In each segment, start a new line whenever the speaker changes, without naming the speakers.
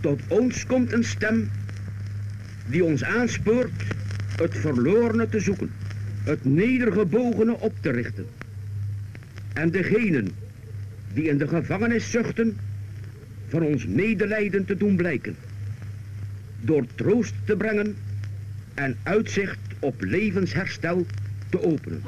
Tot ons komt een stem die ons aanspoort het verlorene te zoeken, het nedergebogene op te richten. En degenen die in de gevangenis zuchten, van ons medelijden te doen blijken. Door troost te brengen en uitzicht op levensherstel te openen.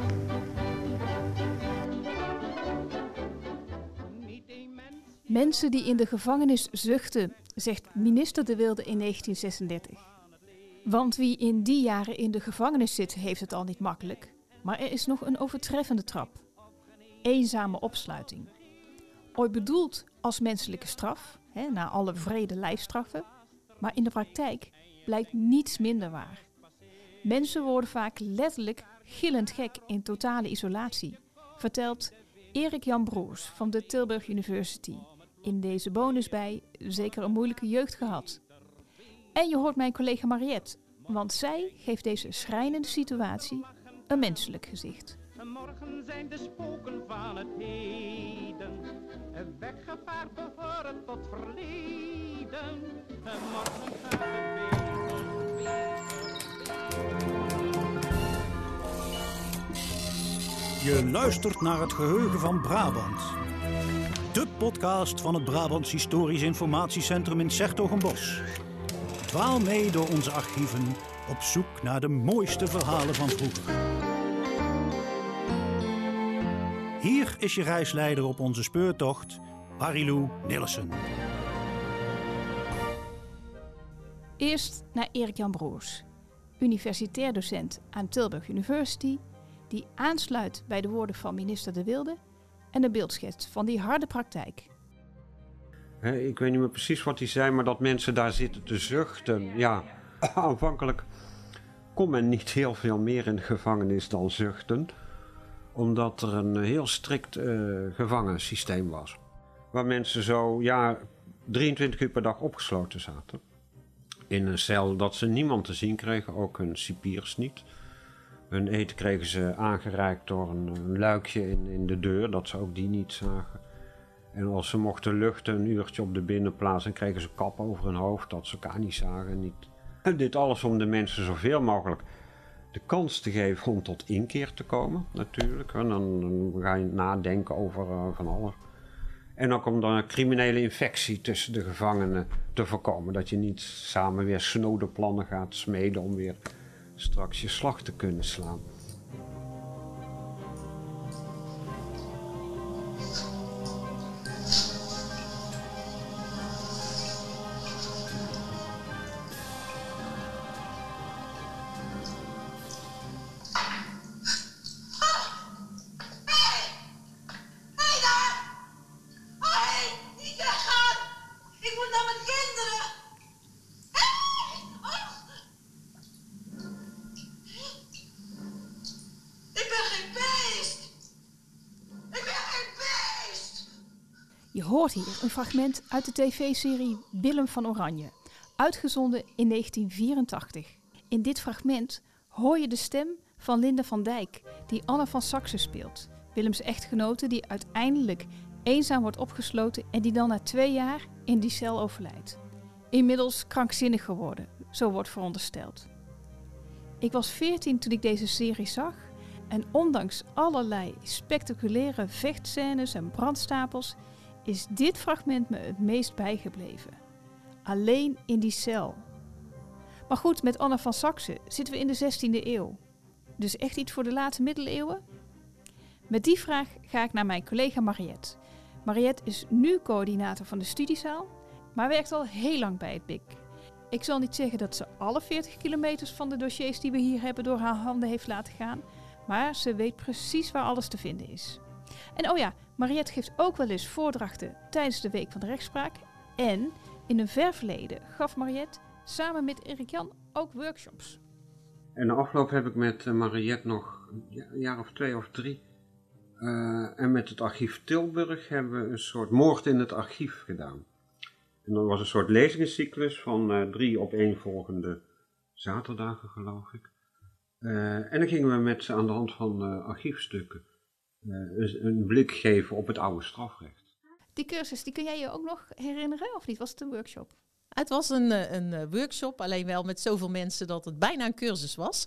Mensen die in de gevangenis zuchten, zegt minister De Wilde in 1936. Want wie in die jaren in de gevangenis zit, heeft het al niet makkelijk. Maar er is nog een overtreffende trap. Eenzame opsluiting. Ooit bedoeld als menselijke straf, hè, na alle vrede lijfstraffen, maar in de praktijk blijkt niets minder waar. Mensen worden vaak letterlijk gillend gek in totale isolatie, vertelt Erik Jan Broers van de Tilburg University. In deze bonus bij zeker een moeilijke jeugd gehad. En je hoort mijn collega Mariette, want zij geeft deze schrijnende situatie een menselijk gezicht. Morgen zijn de spoken van het heden, weggevaard behoren tot verleden. Morgen gaat het
Je luistert naar het geheugen van Brabant. De podcast van het Brabants Historisch Informatiecentrum in Sertogenbos. Dwaal mee door onze archieven op zoek naar de mooiste verhalen van vroeger. Hier is je reisleider op onze speurtocht, Marilou Nilsen.
Eerst naar Erik Jan Broers, universitair docent aan Tilburg University, die aansluit bij de woorden van minister De Wilde en een beeldschets van die harde praktijk.
ik weet niet meer precies wat hij zei, maar dat mensen daar zitten te zuchten. Ja, aanvankelijk kon men niet heel veel meer in de gevangenis dan zuchten, omdat er een heel strikt uh, gevangensysteem was. Waar mensen zo, ja, 23 uur per dag opgesloten zaten. In een cel dat ze niemand te zien kregen, ook hun cipiers niet. Hun eten kregen ze aangereikt door een, luikje in, in de deur, dat ze ook die niet zagen. En als ze mochten luchten een uurtje op de binnenplaats, dan kregen ze kap over hun hoofd, dat ze elkaar niet zagen. Niet. Dit alles om de mensen zoveel mogelijk de kans te geven om tot inkeer te komen, natuurlijk. En dan, dan ga je nadenken over uh, van alles. En dan komt er een criminele infectie tussen de gevangenen te voorkomen. Dat je niet samen weer snode plannen gaat smeden om weer straks je slag te kunnen slaan.
Je hoort hier een fragment uit de tv-serie Willem van Oranje, uitgezonden in 1984. In dit fragment hoor je de stem van Linda van Dijk, die Anne van Saxe speelt. Willems echtgenote die uiteindelijk eenzaam wordt opgesloten en die dan na twee jaar in die cel overlijdt. Inmiddels krankzinnig geworden, zo wordt verondersteld. Ik was 14 toen ik deze serie zag en ondanks allerlei spectaculaire vechtscènes en brandstapels is dit fragment me het meest bijgebleven. Alleen in die cel. Maar goed, met Anne van Saxe zitten we in de 16e eeuw. Dus echt iets voor de late middeleeuwen? Met die vraag ga ik naar mijn collega Mariette. Mariette is nu coördinator van de studiezaal, maar werkt al heel lang bij het BIC. Ik zal niet zeggen dat ze alle 40 kilometers van de dossiers die we hier hebben door haar handen heeft laten gaan, maar ze weet precies waar alles te vinden is. En oh ja, Mariette geeft ook wel eens voordrachten tijdens de Week van de Rechtspraak. En in een ver verleden gaf Mariette samen met Erik Jan ook workshops.
En de afloop heb ik met eh, Mariette nog een jaar of twee of drie. Uh, en met het archief Tilburg hebben we een soort moord in het archief gedaan. En dat was een soort lezingencyclus van uh, drie opeenvolgende zaterdagen, geloof ik. En dan gingen we met ze aan de hand van archiefstukken een blik geven op het oude strafrecht.
Die cursus, die kun jij je ook nog herinneren of niet? Was het een workshop?
Het was een, eh, een eh, workshop, alleen wel met zoveel mensen dat het bijna een cursus was.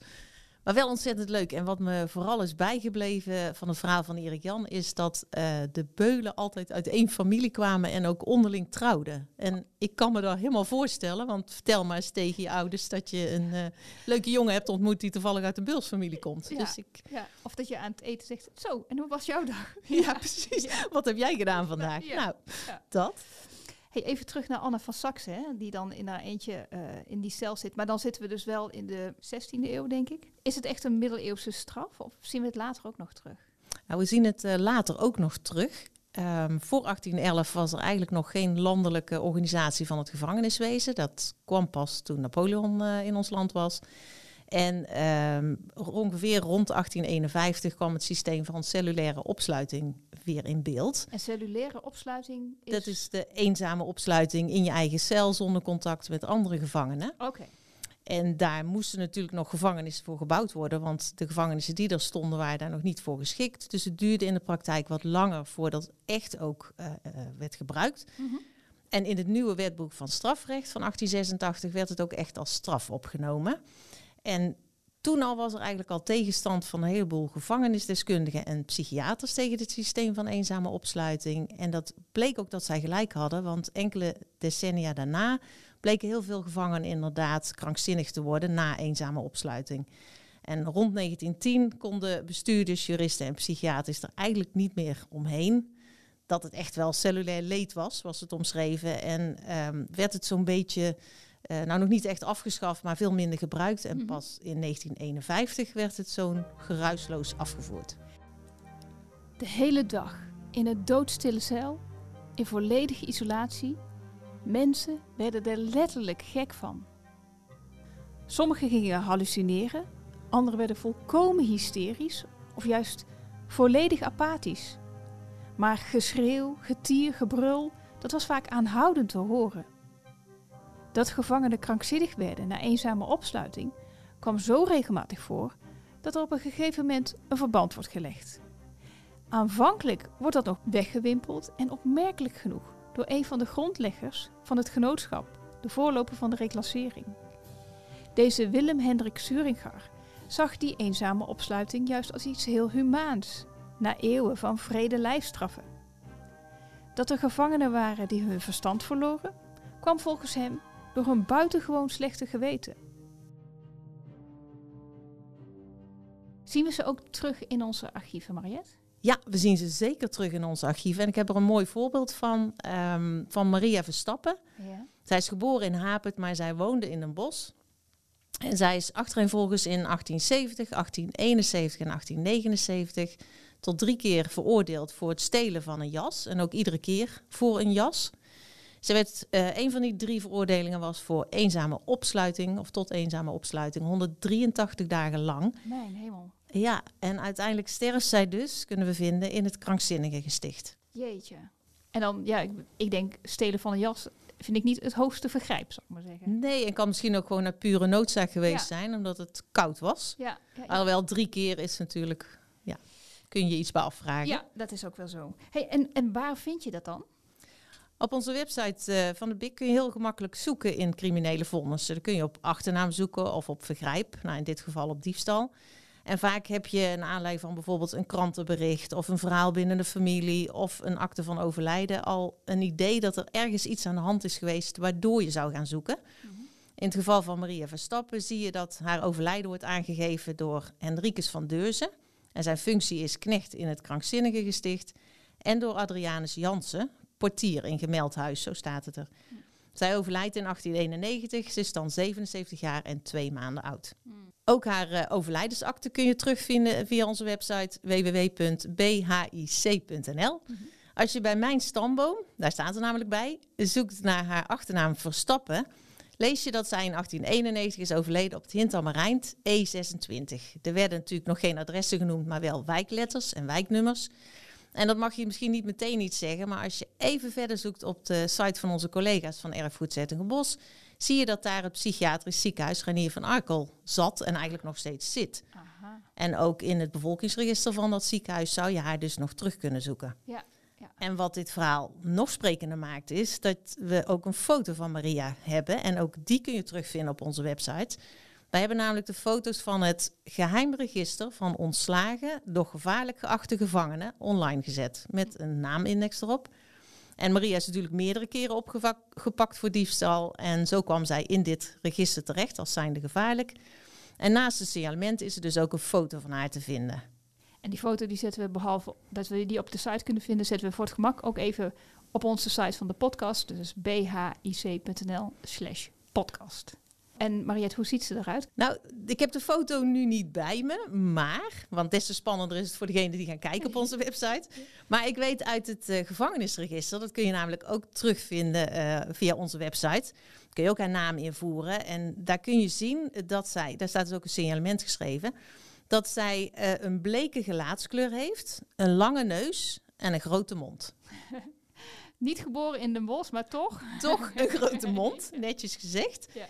Maar wel ontzettend leuk. En wat me vooral is bijgebleven van het verhaal van Erik Jan, is dat uh, de beulen altijd uit één familie kwamen en ook onderling trouwden. En ik kan me dat helemaal voorstellen, want vertel maar eens tegen je ouders dat je een uh, leuke jongen hebt ontmoet die toevallig uit de beulsfamilie komt.
Ja,
dus ik...
ja. Of dat je aan het eten zegt, zo, en hoe was jouw dag?
Ja, precies. Wat heb jij gedaan vandaag? Nou, dat.
Hey, even terug naar Anne van Saxe, hè, die dan in haar eentje uh, in die cel zit. Maar dan zitten we dus wel in de 16e eeuw, denk ik. Is het echt een middeleeuwse straf of zien we het later ook nog terug?
Nou, we zien het uh, later ook nog terug. Um, voor 1811 was er eigenlijk nog geen landelijke organisatie van het gevangeniswezen. Dat kwam pas toen Napoleon uh, in ons land was. En um, ongeveer rond 1851 kwam het systeem van cellulaire opsluiting weer in beeld.
En cellulaire opsluiting is...
Dat is de eenzame opsluiting in je eigen cel zonder contact met andere gevangenen.
Oké. Okay.
En daar moesten natuurlijk nog gevangenissen voor gebouwd worden, want de gevangenissen die er stonden waren daar nog niet voor geschikt. Dus het duurde in de praktijk wat langer voordat echt ook uh, uh, werd gebruikt.
Mm -hmm.
En in het nieuwe wetboek van strafrecht van 1886 werd het ook echt als straf opgenomen. En toen al was er eigenlijk al tegenstand van een heleboel gevangenisdeskundigen en psychiaters tegen het systeem van eenzame opsluiting. En dat bleek ook dat zij gelijk hadden, want enkele decennia daarna bleken heel veel gevangenen inderdaad krankzinnig te worden na eenzame opsluiting. En rond 1910 konden bestuurders, juristen en psychiaters er eigenlijk niet meer omheen. Dat het echt wel cellulair leed was, was het omschreven. En um, werd het zo'n beetje uh, nou, nog niet echt afgeschaft, maar veel minder gebruikt. En
Mhm.
pas in 1951 werd het zo'n geruisloos afgevoerd.
De hele dag in een doodstille cel, in volledige isolatie. Mensen werden er letterlijk gek van. Sommigen gingen hallucineren, anderen werden volkomen hysterisch of juist volledig apathisch. Maar geschreeuw, getier, gebrul, dat was vaak aanhoudend te horen. Dat gevangenen krankzinnig werden na eenzame opsluiting kwam zo regelmatig voor dat er op een gegeven moment een verband wordt gelegd. Aanvankelijk wordt dat nog weggewimpeld en opmerkelijk genoeg door een van de grondleggers van het genootschap, de voorloper van de reclassering. Deze Willem Hendrik Suringar zag die eenzame opsluiting juist als iets heel humaans, na eeuwen van vrede lijfstraffen. Dat er gevangenen waren die hun verstand verloren, kwam volgens hem door een buitengewoon slechte geweten. Zien we ze ook terug in onze archieven, Mariette?
Ja, we zien ze zeker terug in ons archief. En ik heb er een mooi voorbeeld van, um, van Maria Verstappen.
Ja.
Zij is geboren in Hapert, maar zij woonde in een bos. En zij is achtereenvolgens in 1870, 1871 en 1879 tot drie keer veroordeeld voor het stelen van een jas. En ook iedere keer voor een jas. Ze werd, uh, een van die drie veroordelingen was voor eenzame opsluiting, of tot eenzame opsluiting, 183 dagen lang.
Mijn hemel.
Ja, en uiteindelijk sterft zij dus, kunnen we vinden, in het krankzinnige gesticht.
Jeetje. En dan, ja, ik, ik denk stelen van een jas vind ik niet het hoogste vergrijp, zou ik maar zeggen.
Nee, en kan misschien ook gewoon naar pure noodzaak geweest
Ja.
zijn, omdat het koud was.
Ja, ja, ja.
Alhoewel drie keer is natuurlijk, ja, kun je iets bij afvragen.
ja dat is ook wel zo. Hey, en, en waar vind je dat dan?
Op onze website eh, van de BIC kun je heel gemakkelijk zoeken in criminele vonnissen. Dan kun je op achternaam zoeken of op vergrijp, nou in dit geval op diefstal. En vaak heb je een aanleiding van bijvoorbeeld een krantenbericht of een verhaal binnen de familie of een akte van overlijden al een idee dat er ergens iets aan de hand is geweest waardoor je zou gaan zoeken. In het geval van Maria Verstappen zie je dat haar overlijden wordt aangegeven door Henricus van Deurzen. En zijn functie is knecht in het krankzinnige gesticht. En door Adrianus Jansen, portier in gemeld huis, zo staat het er. Zij overlijdt in 1891, ze is dan 77 jaar en twee maanden oud. Ook haar eh, overlijdensakte kun je terugvinden via onze website www.bhic.nl. Als je bij mijn stamboom, daar staat er namelijk bij, zoekt naar haar achternaam Verstappen, lees je dat zij in 1891 is overleden op het Hintermarijnd E26. Er werden natuurlijk nog geen adressen genoemd, maar wel wijkletters en wijknummers. En dat mag je misschien niet meteen iets zeggen, maar als je even verder zoekt op de site van onze collega's van Erfgoed Zettingenbos, zie je dat daar het psychiatrisch ziekenhuis Renier van Arkel zat en eigenlijk nog steeds zit.
Aha.
En ook in het bevolkingsregister van dat ziekenhuis zou je haar dus nog terug kunnen zoeken.
Ja, ja.
En wat dit verhaal nog sprekender maakt, is dat we ook een foto van Maria hebben. En ook die kun je terugvinden op onze website. Wij hebben namelijk de foto's van het geheimregister van ontslagen door gevaarlijk geachte gevangenen online gezet. Met een naamindex erop. En Maria is natuurlijk meerdere keren opgepakt voor diefstal. En zo kwam zij in dit register terecht als zijnde gevaarlijk. En naast het signalement is er dus ook een foto van haar te vinden.
En die foto die zetten we, behalve dat we die op de site kunnen vinden, zetten we voor het gemak ook even op onze site van de podcast. Dus bhic.nl slash podcast. En Mariette, hoe ziet ze eruit?
Nou, ik heb de foto nu niet bij me, maar, want des te spannender is het voor degenen die gaan kijken op onze website. Maar ik weet uit het uh, gevangenisregister, dat kun je namelijk ook terugvinden uh, via onze website. Kun je ook haar naam invoeren en daar kun je zien dat zij, daar staat dus ook een signalement geschreven, dat zij uh, een bleke gelaatskleur heeft, een lange neus en een grote mond.
Niet geboren in de bos, maar toch?
Toch een grote mond, netjes gezegd. Ja.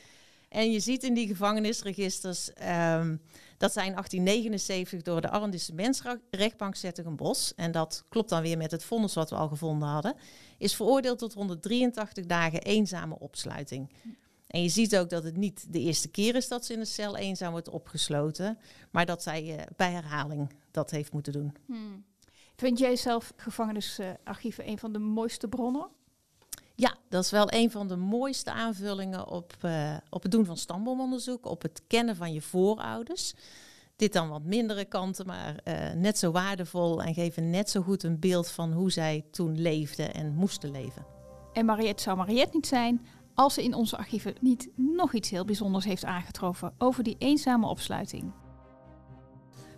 En je ziet in die gevangenisregisters um, dat zij in 1879 door de arrondissementsrechtbank Bos, en dat klopt dan weer met het vonnis wat we al gevonden hadden, is veroordeeld tot 183 dagen eenzame opsluiting. En je ziet ook dat het niet de eerste keer is dat ze in een cel eenzaam wordt opgesloten, maar dat zij uh, bij herhaling dat heeft moeten doen. Hmm.
Vind jij zelf gevangenisarchieven een van de mooiste bronnen?
Ja, dat is wel een van de mooiste aanvullingen op, uh, op het doen van stamboomonderzoek, op het kennen van je voorouders. Dit dan wat mindere kanten, maar uh, net zo waardevol en geven net zo goed een beeld van hoe zij toen leefden en moesten leven.
En Mariette zou Mariette niet zijn als ze in onze archieven niet nog iets heel bijzonders heeft aangetroffen over die eenzame opsluiting.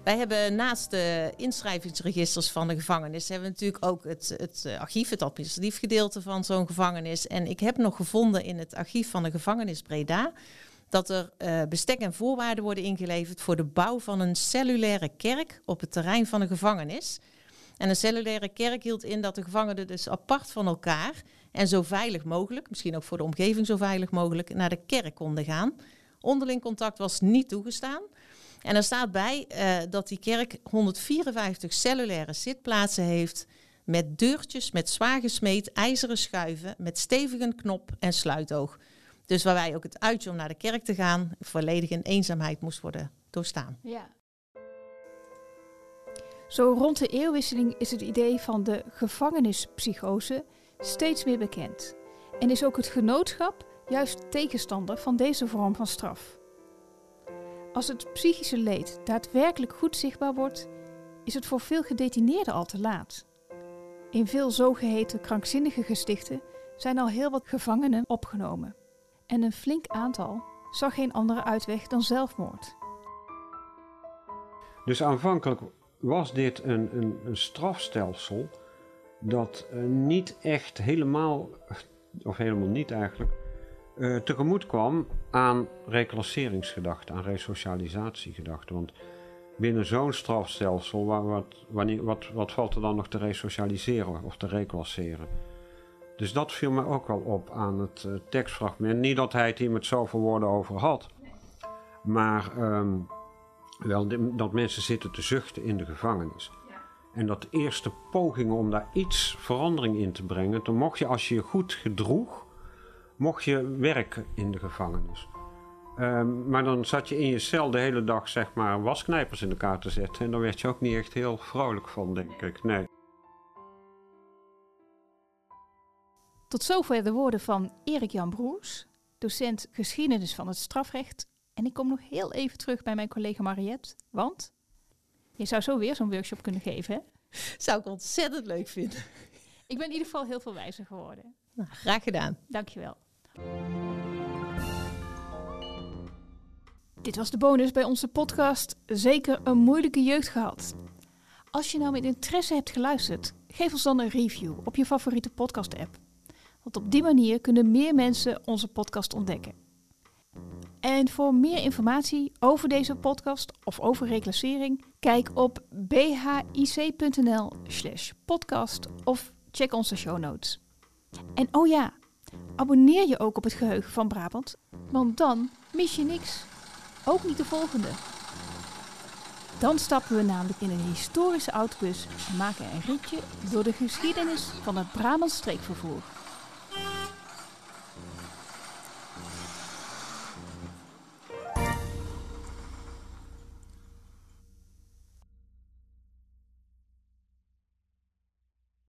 Wij hebben naast de inschrijvingsregisters van de gevangenis, hebben we natuurlijk ook het, het archief, het administratief gedeelte van zo'n gevangenis. En ik heb nog gevonden in het archief van de gevangenis Breda dat er uh, bestek en voorwaarden worden ingeleverd voor de bouw van een cellulaire kerk op het terrein van de gevangenis. En een cellulaire kerk hield in dat de gevangenen dus apart van elkaar en zo veilig mogelijk, misschien ook voor de omgeving zo veilig mogelijk, naar de kerk konden gaan. Onderling contact was niet toegestaan. En er staat bij uh, dat die kerk 154 cellulaire zitplaatsen heeft met deurtjes met zwaar gesmeed ijzeren schuiven met stevige knop en sluitoog. Dus waarbij ook het uitje om naar de kerk te gaan volledig in eenzaamheid moest worden doorstaan.
Ja. Zo rond de eeuwwisseling is het idee van de gevangenispsychose steeds meer bekend. En is ook het genootschap juist tegenstander van deze vorm van straf. Als het psychische leed daadwerkelijk goed zichtbaar wordt, is het voor veel gedetineerden al te laat. In veel zogeheten krankzinnige gestichten zijn al heel wat gevangenen opgenomen. En een flink aantal zag geen andere uitweg dan zelfmoord.
Dus aanvankelijk was dit een, een, een strafstelsel dat uh, niet echt helemaal, of helemaal niet eigenlijk, uh, tegemoet kwam aan reclasseringsgedachten, aan resocialisatiegedachten. Want binnen zo'n strafstelsel, wat, wanneer, wat, wat valt er dan nog te resocialiseren of te reclasseren? Dus dat viel me ook wel op aan het uh, tekstfragment. Niet dat hij het hier met zoveel woorden over had, maar um, wel dat mensen zitten te zuchten in de gevangenis. En dat eerste pogingen om daar iets verandering in te brengen, dan mocht je als je je goed gedroeg, mocht je werken in de gevangenis. Um, maar dan zat je in je cel de hele dag zeg maar wasknijpers in elkaar te zetten. En daar werd je ook niet echt heel vrolijk van, denk ik. Nee.
Tot zover de woorden van Erik Jan Broers, docent geschiedenis van het strafrecht. En ik kom nog heel even terug bij mijn collega Mariette, want je zou zo weer zo'n workshop kunnen geven, hè?
Zou ik ontzettend leuk vinden.
Ik ben in ieder geval heel veel wijzer geworden.
Nou, graag gedaan.
Dankjewel. Dit was de bonus bij onze podcast Zeker een moeilijke jeugd gehad. Als je nou met interesse hebt geluisterd, geef ons dan een review op je favoriete podcast-app. Want op die manier kunnen meer mensen onze podcast ontdekken. En voor meer informatie over deze podcast of over reclassering, kijk op bhic.nl/slash podcast of check onze show notes. En oh ja, abonneer je ook op het geheugen van Brabant, want dan mis je niks. Ook niet de volgende. Dan stappen we namelijk in een historische autobus en maken een ritje door de geschiedenis van het Brabants streekvervoer.